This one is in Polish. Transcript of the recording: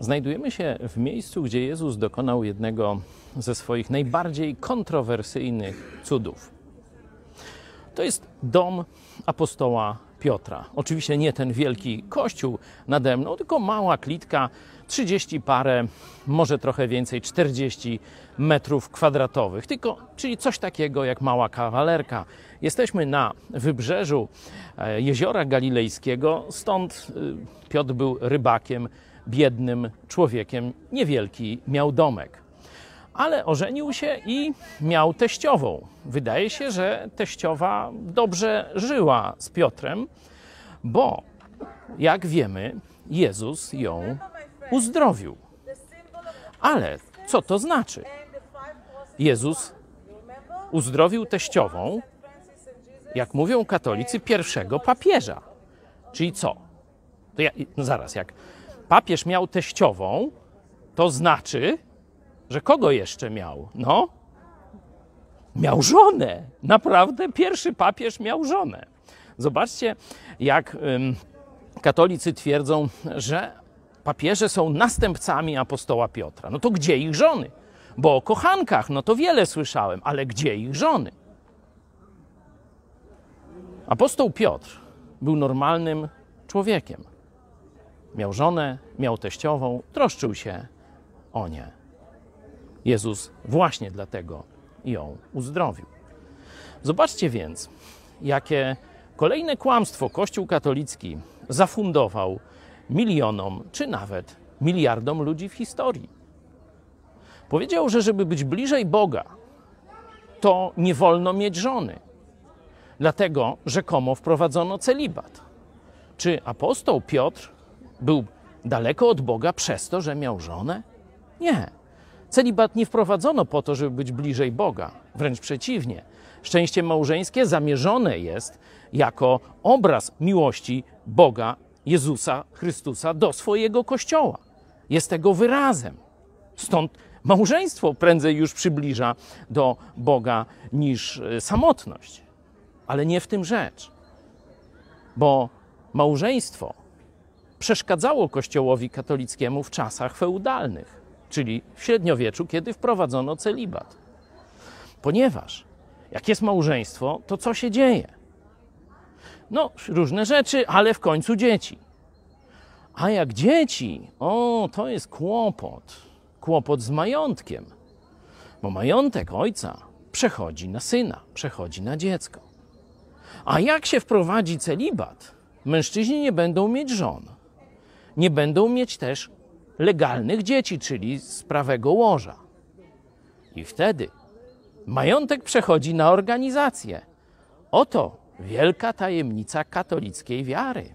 Znajdujemy się w miejscu, gdzie Jezus dokonał jednego ze swoich najbardziej kontrowersyjnych cudów. To jest dom apostoła Piotra. Oczywiście nie ten wielki kościół nade mną, tylko mała klitka, 30 parę, może trochę więcej, 40 metrów kwadratowych. Tylko, czyli coś takiego jak mała kawalerka. Jesteśmy na wybrzeżu e, jeziora galilejskiego, stąd y, Piotr był rybakiem, biednym człowiekiem, niewielki miał domek ale ożenił się i miał teściową. Wydaje się, że teściowa dobrze żyła z Piotrem, bo jak wiemy, Jezus ją uzdrowił. Ale co to znaczy? Jezus uzdrowił teściową, jak mówią katolicy, pierwszego papieża. Czyli co? To ja, no zaraz, jak papież miał teściową, to znaczy, że kogo jeszcze miał? No, miał żonę. Naprawdę pierwszy papież miał żonę. Zobaczcie, jak katolicy twierdzą, że papieże są następcami apostoła Piotra. No to gdzie ich żony? Bo o kochankach, no to wiele słyszałem, ale gdzie ich żony? Apostoł Piotr był normalnym człowiekiem. Miał żonę, miał teściową, troszczył się o nie. Jezus właśnie dlatego ją uzdrowił. Zobaczcie więc, jakie kolejne kłamstwo Kościół katolicki zafundował milionom czy nawet miliardom ludzi w historii. Powiedział, że żeby być bliżej Boga, to nie wolno mieć żony. Dlatego rzekomo wprowadzono celibat. Czy apostoł Piotr był daleko od Boga przez to, że miał żonę? Nie. Celibat nie wprowadzono po to, żeby być bliżej Boga. Wręcz przeciwnie. Szczęście małżeńskie zamierzone jest jako obraz miłości Boga, Jezusa Chrystusa do swojego kościoła. Jest tego wyrazem. Stąd małżeństwo prędzej już przybliża do Boga niż e, samotność. Ale nie w tym rzecz. Bo małżeństwo przeszkadzało Kościołowi katolickiemu w czasach feudalnych czyli w średniowieczu, kiedy wprowadzono celibat. Ponieważ jak jest małżeństwo, to co się dzieje? No, różne rzeczy, ale w końcu dzieci. A jak dzieci, o, to jest kłopot. Kłopot z majątkiem. Bo majątek ojca przechodzi na syna, przechodzi na dziecko. A jak się wprowadzi celibat, mężczyźni nie będą mieć żon. Nie będą mieć też legalnych dzieci, czyli z prawego łoża. I wtedy majątek przechodzi na organizację. Oto wielka tajemnica katolickiej wiary.